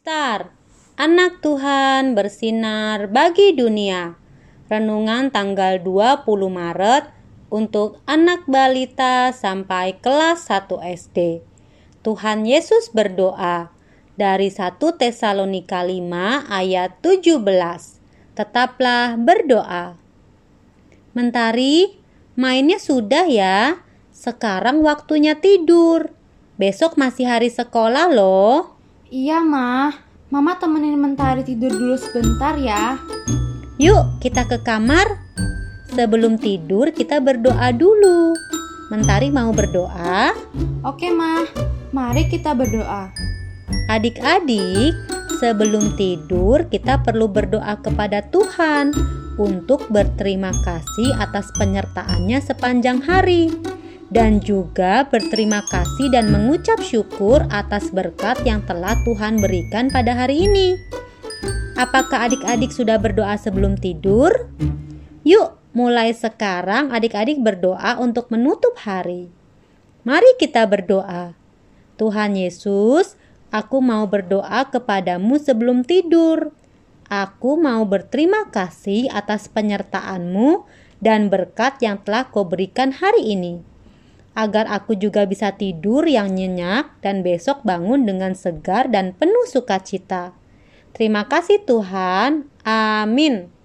Star, anak Tuhan bersinar bagi dunia. Renungan tanggal 20 Maret untuk anak balita sampai kelas 1 SD. Tuhan Yesus berdoa dari 1 Tesalonika 5 ayat 17. Tetaplah berdoa. Mentari, mainnya sudah ya. Sekarang waktunya tidur. Besok masih hari sekolah loh. Iya, Mah. Mama temenin Mentari tidur dulu sebentar ya. Yuk, kita ke kamar. Sebelum tidur, kita berdoa dulu. Mentari mau berdoa? Oke, Mah. Mari kita berdoa. Adik-adik, sebelum tidur kita perlu berdoa kepada Tuhan untuk berterima kasih atas penyertaannya sepanjang hari dan juga berterima kasih dan mengucap syukur atas berkat yang telah Tuhan berikan pada hari ini. Apakah adik-adik sudah berdoa sebelum tidur? Yuk, mulai sekarang adik-adik berdoa untuk menutup hari. Mari kita berdoa. Tuhan Yesus, aku mau berdoa kepadamu sebelum tidur. Aku mau berterima kasih atas penyertaanmu dan berkat yang telah kau berikan hari ini agar aku juga bisa tidur yang nyenyak dan besok bangun dengan segar dan penuh sukacita. Terima kasih Tuhan. Amin.